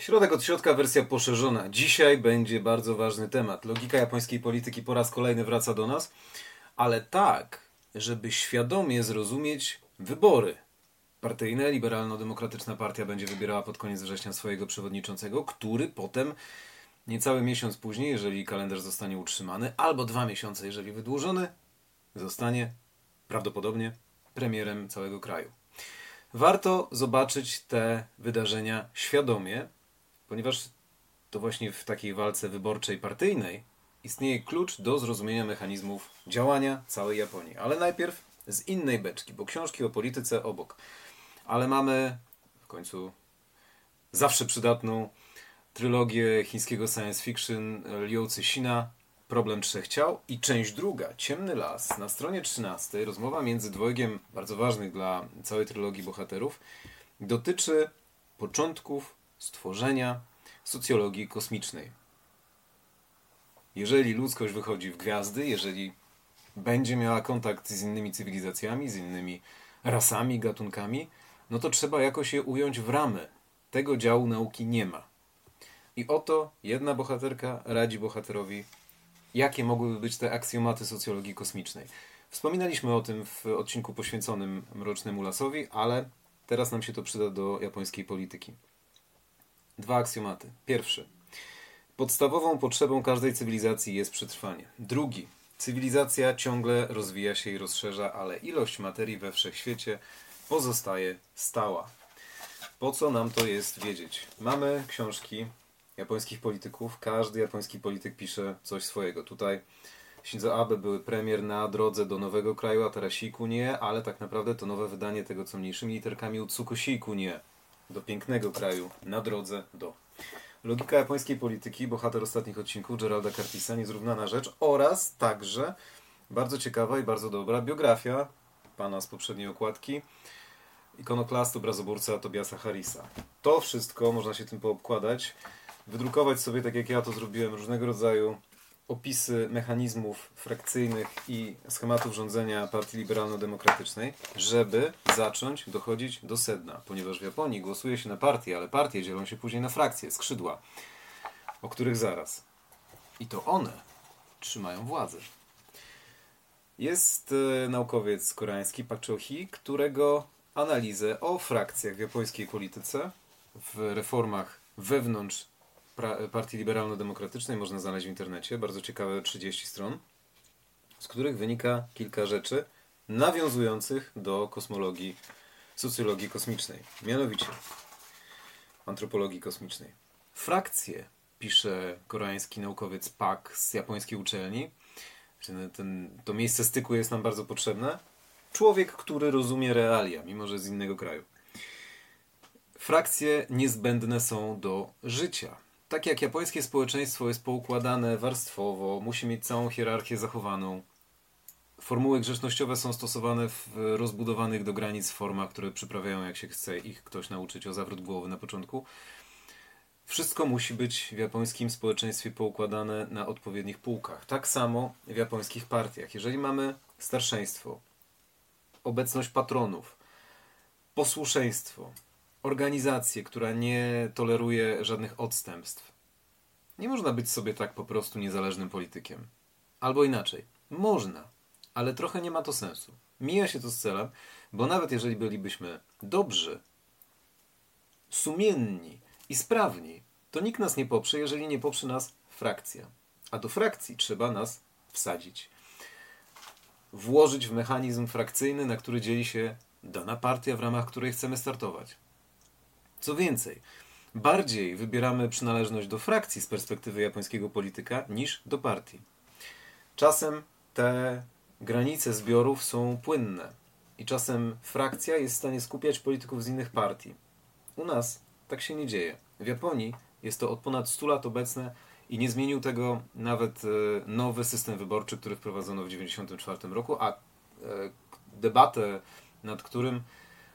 Środek od środka, wersja poszerzona. Dzisiaj będzie bardzo ważny temat. Logika japońskiej polityki po raz kolejny wraca do nas, ale tak, żeby świadomie zrozumieć wybory. Partyjne, liberalno-demokratyczna partia będzie wybierała pod koniec września swojego przewodniczącego, który potem niecały miesiąc później, jeżeli kalendarz zostanie utrzymany, albo dwa miesiące, jeżeli wydłużony, zostanie prawdopodobnie premierem całego kraju. Warto zobaczyć te wydarzenia świadomie, ponieważ to właśnie w takiej walce wyborczej partyjnej istnieje klucz do zrozumienia mechanizmów działania całej Japonii. Ale najpierw z innej beczki, bo książki o polityce obok. Ale mamy w końcu zawsze przydatną trylogię chińskiego science fiction Liu Cixina Problem Trzech Ciał i część druga, Ciemny Las. Na stronie 13 rozmowa między dwojgiem bardzo ważnych dla całej trylogii bohaterów dotyczy początków stworzenia socjologii kosmicznej. Jeżeli ludzkość wychodzi w gwiazdy, jeżeli będzie miała kontakt z innymi cywilizacjami, z innymi rasami, gatunkami, no to trzeba jakoś je ująć w ramy. Tego działu nauki nie ma. I oto jedna bohaterka radzi bohaterowi, jakie mogłyby być te aksjomaty socjologii kosmicznej. Wspominaliśmy o tym w odcinku poświęconym Mrocznemu Lasowi, ale teraz nam się to przyda do japońskiej polityki. Dwa aksjomaty. Pierwszy. Podstawową potrzebą każdej cywilizacji jest przetrwanie. Drugi. Cywilizacja ciągle rozwija się i rozszerza, ale ilość materii we wszechświecie pozostaje stała. Po co nam to jest wiedzieć? Mamy książki japońskich polityków. Każdy japoński polityk pisze coś swojego. Tutaj Shinzo Abe były premier na drodze do nowego kraju, a Tarasiku nie, ale tak naprawdę to nowe wydanie tego, co mniejszymi literkami Utsukosiku nie. Do pięknego kraju, na drodze do. Logika japońskiej polityki, bohater ostatnich odcinków Geralda Curtisa, niezrównana rzecz oraz także bardzo ciekawa i bardzo dobra biografia pana z poprzedniej okładki, ikonoklast, obrazoburca Tobiasa Harrisa. To wszystko można się tym poobkładać wydrukować sobie, tak jak ja to zrobiłem, różnego rodzaju opisy mechanizmów frakcyjnych i schematów rządzenia Partii Liberalno-Demokratycznej, żeby zacząć dochodzić do sedna. Ponieważ w Japonii głosuje się na partie, ale partie dzielą się później na frakcje, skrzydła, o których zaraz. I to one trzymają władzę. Jest e, naukowiec koreański Pak Cho-hee, którego analizę o frakcjach w japońskiej polityce, w reformach wewnątrz Partii Liberalno-Demokratycznej można znaleźć w internecie. Bardzo ciekawe 30 stron, z których wynika kilka rzeczy nawiązujących do kosmologii, socjologii kosmicznej. Mianowicie antropologii kosmicznej. Frakcje, pisze koreański naukowiec Pak z japońskiej uczelni. Ten, to miejsce styku jest nam bardzo potrzebne. Człowiek, który rozumie realia, mimo że z innego kraju. Frakcje niezbędne są do życia tak jak japońskie społeczeństwo jest poukładane warstwowo, musi mieć całą hierarchię zachowaną. Formuły grzecznościowe są stosowane w rozbudowanych do granic formach, które przyprawiają, jak się chce ich ktoś nauczyć o zawrót głowy na początku. Wszystko musi być w japońskim społeczeństwie poukładane na odpowiednich półkach. Tak samo w japońskich partiach. Jeżeli mamy starszeństwo, obecność patronów, posłuszeństwo, organizację, która nie toleruje żadnych odstępstw. Nie można być sobie tak po prostu niezależnym politykiem. Albo inaczej. Można, ale trochę nie ma to sensu. Mija się to z celem, bo nawet jeżeli bylibyśmy dobrzy, sumienni i sprawni, to nikt nas nie poprze, jeżeli nie poprze nas frakcja. A do frakcji trzeba nas wsadzić. Włożyć w mechanizm frakcyjny, na który dzieli się dana partia, w ramach której chcemy startować. Co więcej, bardziej wybieramy przynależność do frakcji z perspektywy japońskiego polityka niż do partii. Czasem te granice zbiorów są płynne i czasem frakcja jest w stanie skupiać polityków z innych partii. U nas tak się nie dzieje. W Japonii jest to od ponad 100 lat obecne i nie zmienił tego nawet e, nowy system wyborczy, który wprowadzono w 1994 roku, a e, debatę nad którym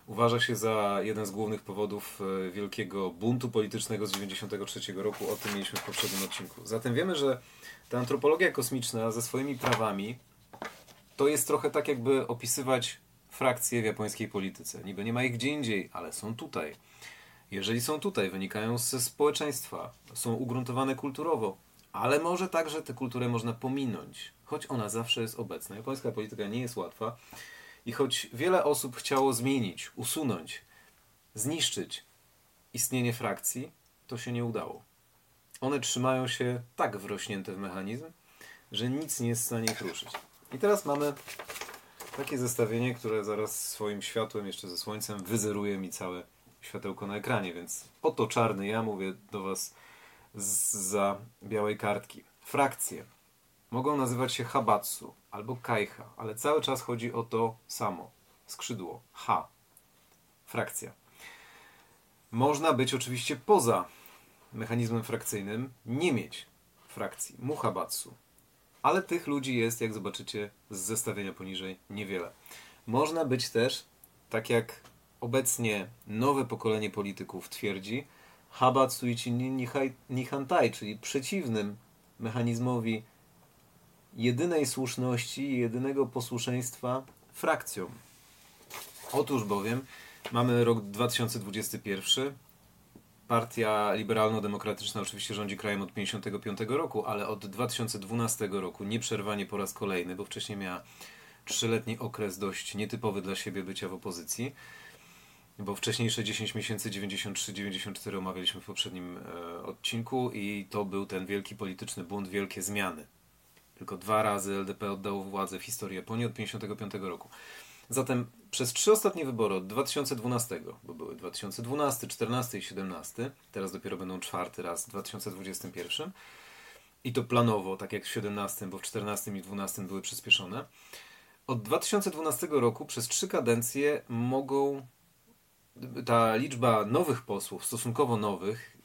uważa się za jeden z głównych powodów e, wielkiego buntu politycznego z 1993 roku. O tym mieliśmy w poprzednim odcinku. Zatem wiemy, że ta antropologia kosmiczna ze swoimi prawami to jest trochę tak, jakby opisywać frakcje w japońskiej polityce. Niby nie ma ich gdzie indziej, ale są tutaj. Jeżeli są tutaj, wynikają ze społeczeństwa, są ugruntowane kulturowo, ale może także tę kulturę można pominąć, choć ona zawsze jest obecna. Japońska polityka nie jest łatwa i choć wiele osób chciało zmienić, usunąć, zniszczyć istnienie frakcji, to się nie udało. One trzymają się tak wrośnięte w mechanizm, że nic nie jest w stanie ich ruszyć. I teraz mamy takie zestawienie, które zaraz swoim światłem, jeszcze ze słońcem, wyzeruje mi całe światełko na ekranie, więc oto czarny ja mówię do Was za białej kartki. Frakcje mogą nazywać się Habatsu albo Kaiha, ale cały czas chodzi o to samo. Skrzydło. H. Frakcja. Można być oczywiście poza mechanizmem frakcyjnym, nie mieć frakcji. Muhabatsu. Ale tych ludzi jest, jak zobaczycie z zestawienia poniżej, niewiele. Można być też, tak jak obecnie nowe pokolenie polityków twierdzi, Habatsuichi Nihantai, czyli przeciwnym mechanizmowi jedynej słuszności, jedynego posłuszeństwa frakcjom. Otóż bowiem mamy rok 2021. Partia liberalno-demokratyczna oczywiście rządzi krajem od 1955 roku, ale od 2012 roku nieprzerwanie po raz kolejny, bo wcześniej miała trzyletni okres dość nietypowy dla siebie bycia w opozycji bo wcześniejsze 10 miesięcy 93-94 omawialiśmy w poprzednim e, odcinku i to był ten wielki polityczny bunt, wielkie zmiany. Tylko dwa razy LDP oddało władzę w historii Japonii od 1955 roku. Zatem przez trzy ostatnie wybory od 2012, bo były 2012, 14 i 17, teraz dopiero będą czwarty raz w 2021 i to planowo, tak jak w 17, bo w 14 i 12 były przyspieszone. Od 2012 roku przez trzy kadencje mogą ta liczba nowych posłów, stosunkowo nowych,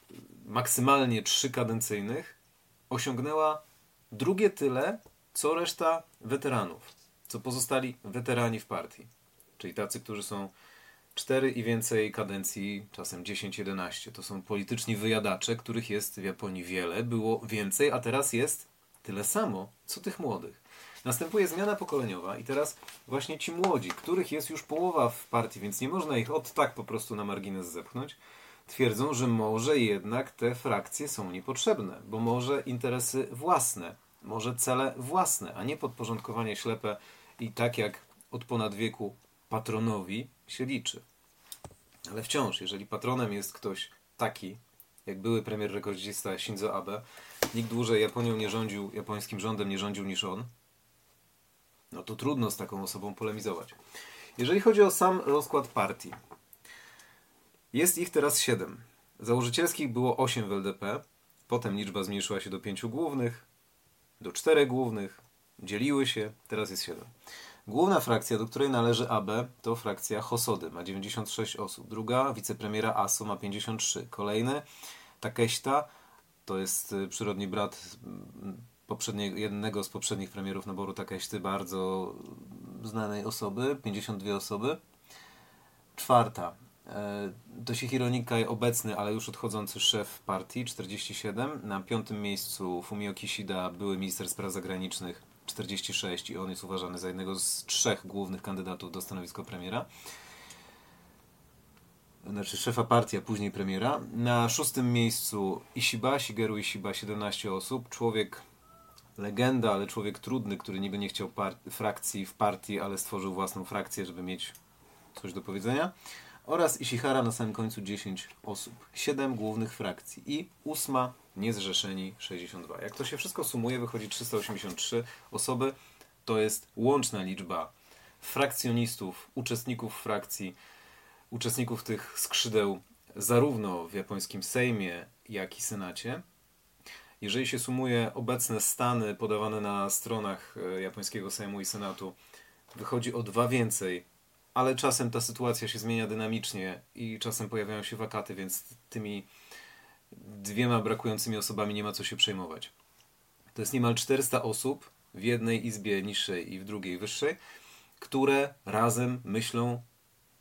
maksymalnie trzykadencyjnych, osiągnęła drugie tyle, co reszta weteranów, co pozostali weterani w partii. Czyli tacy, którzy są cztery i więcej kadencji, czasem 10-11. To są polityczni wyjadacze, których jest w Japonii wiele, było więcej, a teraz jest tyle samo, co tych młodych. Następuje zmiana pokoleniowa i teraz właśnie ci młodzi, których jest już połowa w partii, więc nie można ich od tak po prostu na margines zepchnąć, twierdzą, że może jednak te frakcje są niepotrzebne, bo może interesy własne, może cele własne, a nie podporządkowanie ślepe i tak jak od ponad wieku patronowi się liczy. Ale wciąż, jeżeli patronem jest ktoś taki, jak były premier rekordzista Shinzo Abe, nikt dłużej Japonią nie rządził, japońskim rządem nie rządził niż on, no to trudno z taką osobą polemizować. Jeżeli chodzi o sam rozkład partii, jest ich teraz 7. Założycielskich było 8 w LDP, potem liczba zmniejszyła się do 5 głównych, do 4 głównych, dzieliły się, teraz jest 7. Główna frakcja, do której należy AB, to frakcja Hosody, ma 96 osób. Druga, wicepremiera ASO, ma 53. Kolejny, Takeśta, to jest y, przyrodni brat poprzedniego, jednego z poprzednich premierów naboru Takeshty, bardzo znanej osoby, 52 osoby. Czwarta, Toshihiro Nikai, obecny, ale już odchodzący szef partii, 47. Na piątym miejscu Fumio Kishida, były minister spraw zagranicznych, 46 i on jest uważany za jednego z trzech głównych kandydatów do stanowiska premiera. Znaczy szefa partii, a później premiera. Na szóstym miejscu Ishiba, Shigeru Ishiba, 17 osób. Człowiek legenda, ale człowiek trudny, który niby nie chciał frakcji w partii, ale stworzył własną frakcję, żeby mieć coś do powiedzenia. Oraz Ishihara na samym końcu 10 osób. 7 głównych frakcji i ósma niezrzeszeni 62. Jak to się wszystko sumuje, wychodzi 383 osoby. To jest łączna liczba frakcjonistów, uczestników frakcji, uczestników tych skrzydeł zarówno w japońskim Sejmie, jak i Senacie. Jeżeli się sumuje obecne stany podawane na stronach e, japońskiego Sejmu i Senatu, wychodzi o dwa więcej, ale czasem ta sytuacja się zmienia dynamicznie i czasem pojawiają się wakaty, więc tymi dwiema brakującymi osobami nie ma co się przejmować. To jest niemal 400 osób w jednej izbie niższej i w drugiej wyższej, które razem myślą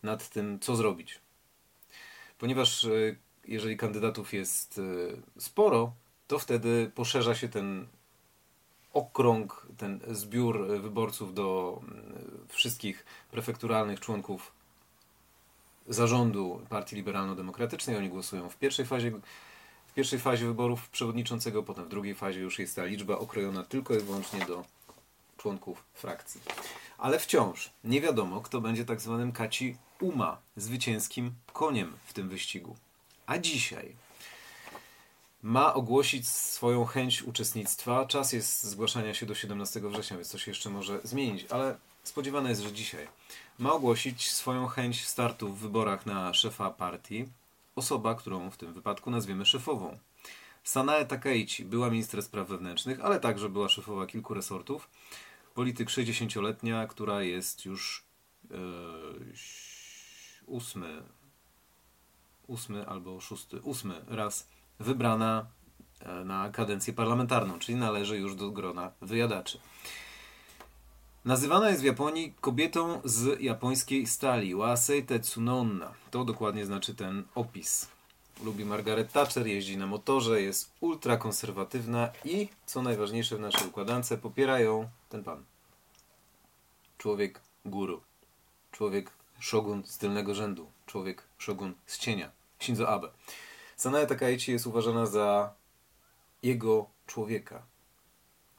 nad tym, co zrobić. Ponieważ e, jeżeli kandydatów jest e, sporo, to wtedy poszerza się ten okrąg, ten zbiór wyborców do mm, wszystkich prefekturalnych członków zarządu Partii Liberalno-Demokratycznej. Oni głosują w pierwszej fazie w pierwszej fazie wyborów przewodniczącego, potem w drugiej fazie już jest ta liczba okrojona tylko i wyłącznie do członków frakcji. Ale wciąż nie wiadomo, kto będzie tak zwanym Kaci Uma, zwycięskim koniem w tym wyścigu. A dzisiaj ma ogłosić swoją chęć uczestnictwa. Czas jest zgłaszania się do 17 września, więc to się jeszcze może zmienić, ale spodziewane jest, że dzisiaj ma ogłosić swoją chęć startu w wyborach na szefa partii osoba, którą w tym wypadku nazwiemy szefową. Sanae Takeichi była minister spraw wewnętrznych, ale także była szefowa kilku resortów. Polityk 60-letnia, która jest już yy, ósmy, ósmy albo szósty, ósmy raz wybrana e, na kadencję parlamentarną, czyli należy już do grona wyjadaczy. Nazywana jest w Japonii kobietą z japońskiej stali, Wasei Tetsunonna. To dokładnie znaczy ten opis. Lubi Margaret Thatcher, jeździ na motorze, jest ultrakonserwatywna i, co najważniejsze w naszej układance, popiera ją ten pan. Człowiek guru. Człowiek szogun z tylnego rzędu. Człowiek szogun z cienia. Shinzo Abe. Sanae Takaichi jest uważana za jego człowieka,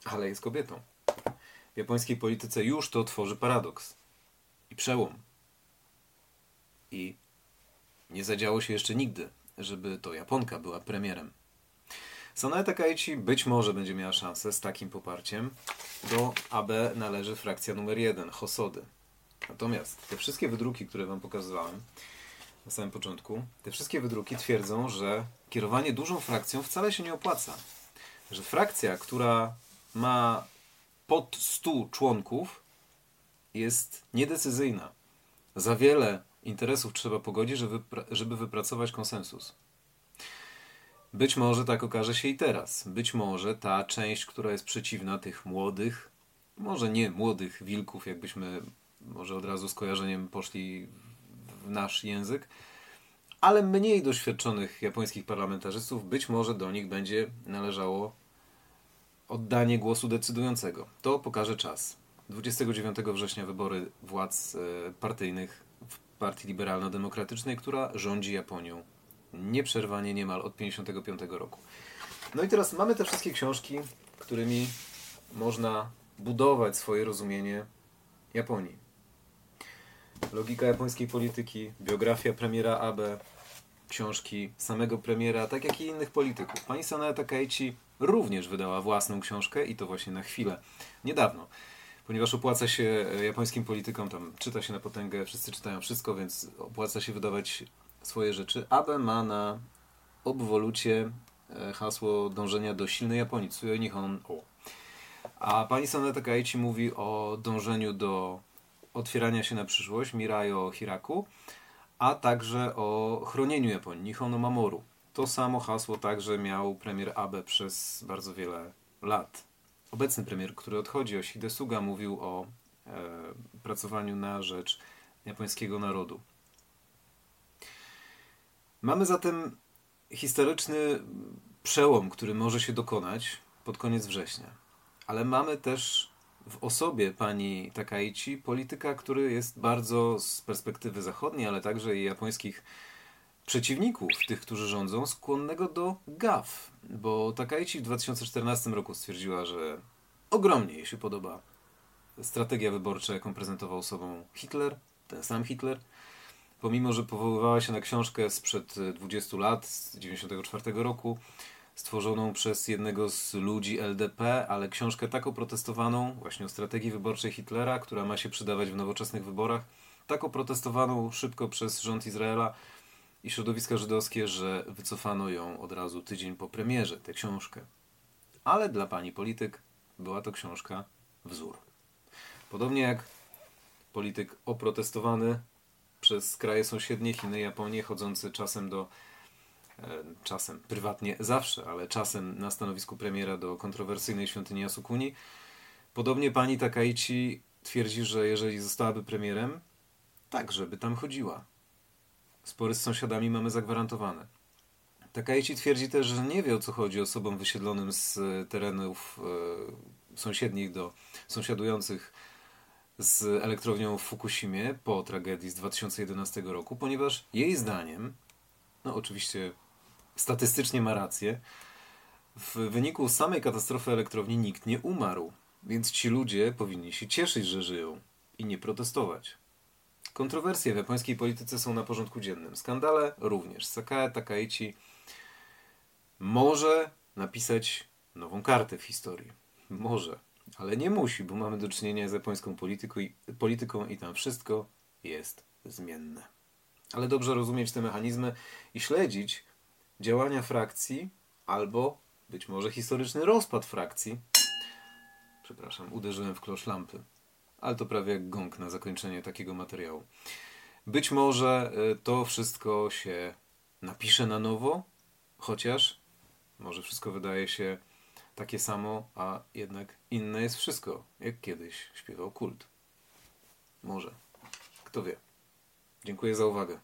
ale jest kobietą. W japońskiej polityce już to tworzy paradoks i przełom. I nie zadziało się jeszcze nigdy, żeby to Japonka była premierem. Sanae Takaichi być może będzie miała szansę z takim poparciem. Do AB należy frakcja numer jeden, Hosody. Natomiast te wszystkie wydruki, które Wam pokazywałem na samym początku, te wszystkie wydruki twierdzą, że kierowanie dużą frakcją wcale się nie opłaca. Że frakcja, która ma pod 100 członków jest niedecyzyjna. Za wiele interesów trzeba pogodzić, żeby, żeby wypracować konsensus. Być może tak okaże się i teraz. Być może ta część, która jest przeciwna tych młodych, może nie młodych wilków, jakbyśmy może od razu skojarzeniem poszli w nasz język, ale mniej doświadczonych japońskich parlamentarzystów, być może do nich będzie należało oddanie głosu decydującego. To pokaże czas. 29 września wybory władz e, partyjnych w Partii Liberalno-Demokratycznej, która rządzi Japonią nieprzerwanie niemal od 1955 roku. No i teraz mamy te wszystkie książki, którymi można budować swoje rozumienie Japonii. Logika japońskiej polityki, biografia premiera Abe, książki samego premiera, tak jak i innych polityków. Pani Sanae Takaichi również wydała własną książkę i to właśnie na chwilę, niedawno. Ponieważ opłaca się e, japońskim politykom, tam czyta się na potęgę, wszyscy czytają wszystko, więc opłaca się wydawać swoje rzeczy. Abe ma na obwolucie e, hasło dążenia do silnej Japonii, Tsuyoi Nihon O. A pani Saneta Takaichi mówi o dążeniu do otwierania się na przyszłość, Mirayo Hiraku, a także o chronieniu Japonii, Nihon Mamoru. To samo hasło także miał premier Abe przez bardzo wiele lat. Obecny premier, który odchodzi, Yoshide Suga, mówił o e, pracowaniu na rzecz japońskiego narodu. Mamy zatem historyczny przełom, który może się dokonać pod koniec września. Ale mamy też w osobie pani Takaichi polityka, który jest bardzo z perspektywy zachodniej, ale także i japońskich przeciwników, tych, którzy rządzą, skłonnego do gaf. Bo Takaichi w 2014 roku stwierdziła, że ogromnie jej się podoba strategia wyborcza, jaką prezentował sobą Hitler, ten sam Hitler. Pomimo, że powoływała się na książkę sprzed 20 lat, z 1994 roku, stworzoną przez jednego z ludzi LDP, ale książkę tak oprotestowaną, właśnie o strategii wyborczej Hitlera, która ma się przydawać w nowoczesnych wyborach, tak oprotestowaną szybko przez rząd Izraela, i środowiska żydowskie, że wycofano ją od razu tydzień po premierze, tę książkę. Ale dla pani polityk była to książka wzór. Podobnie jak polityk oprotestowany przez kraje sąsiednie, Chiny, Japonię, chodzący czasem do czasem, prywatnie zawsze, ale czasem na stanowisku premiera do kontrowersyjnej świątyni Asukuni. Podobnie pani Takaichi twierdzi, że jeżeli zostałaby premierem, tak, żeby tam chodziła. Spory z sąsiadami mamy zagwarantowane. Takaichi twierdzi też, że nie wie o co chodzi osobom wysiedlonym z e, terenów e, sąsiednich do sąsiadujących z elektrownią w Fukushimie po tragedii z 2011 roku, ponieważ jej zdaniem, no oczywiście statystycznie ma rację, w wyniku samej katastrofy elektrowni nikt nie umarł, więc ci ludzie powinni się cieszyć, że żyją i nie protestować. Kontrowersje w japońskiej polityce są na porządku dziennym. Skandale również. Sakae Takaichi może napisać nową kartę w historii. Może, ale nie musi, bo mamy do czynienia z japońską polityką i, polityką i tam wszystko jest zmienne. Ale dobrze rozumieć te mechanizmy i śledzić działania frakcji albo być może historyczny rozpad frakcji. Przepraszam, uderzyłem w klosz lampy. Ale to prawie jak gong na zakończenie takiego materiału. Być może y, to wszystko się napisze na nowo, chociaż może wszystko wydaje się takie samo, a jednak inne jest wszystko, jak kiedyś śpiewał kult. Może. Kto wie. Dziękuję za uwagę.